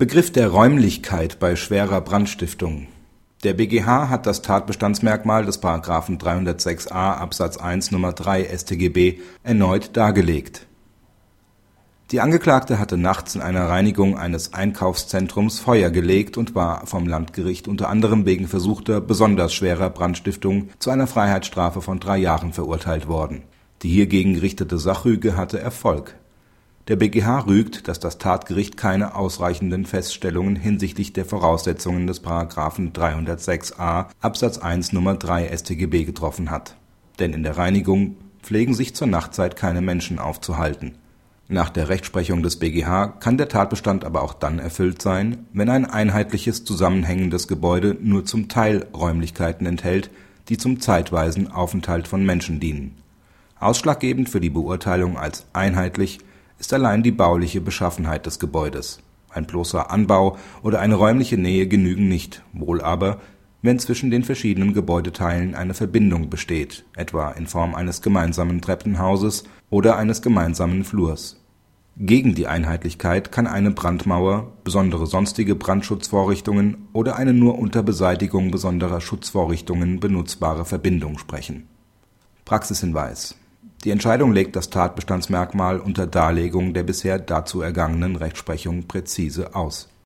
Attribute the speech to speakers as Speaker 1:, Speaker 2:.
Speaker 1: Begriff der Räumlichkeit bei schwerer Brandstiftung Der BgH hat das Tatbestandsmerkmal des § 306a Absatz 1 Nr. 3 StGB erneut dargelegt. Die Angeklagte hatte nachts in einer Reinigung eines Einkaufszentrums Feuer gelegt und war vom Landgericht unter anderem wegen versuchter besonders schwerer Brandstiftung zu einer Freiheitsstrafe von drei Jahren verurteilt worden. Die hiergegen gerichtete Sachrüge hatte Erfolg der BgH rügt, dass das Tatgericht keine ausreichenden Feststellungen hinsichtlich der Voraussetzungen des § 306a Absatz 1 Nr. 3 StGB getroffen hat. Denn in der Reinigung pflegen sich zur Nachtzeit keine Menschen aufzuhalten. Nach der Rechtsprechung des BgH kann der Tatbestand aber auch dann erfüllt sein, wenn ein einheitliches zusammenhängendes Gebäude nur zum Teil Räumlichkeiten enthält, die zum zeitweisen Aufenthalt von Menschen dienen. Ausschlaggebend für die Beurteilung als einheitlich ist allein die bauliche Beschaffenheit des Gebäudes. Ein bloßer Anbau oder eine räumliche Nähe genügen nicht, wohl aber, wenn zwischen den verschiedenen Gebäudeteilen eine Verbindung besteht, etwa in Form eines gemeinsamen Treppenhauses oder eines gemeinsamen Flurs. Gegen die Einheitlichkeit kann eine Brandmauer, besondere sonstige Brandschutzvorrichtungen oder eine nur unter Beseitigung besonderer Schutzvorrichtungen benutzbare Verbindung sprechen. Praxishinweis die Entscheidung legt das Tatbestandsmerkmal unter Darlegung der bisher dazu ergangenen Rechtsprechung präzise aus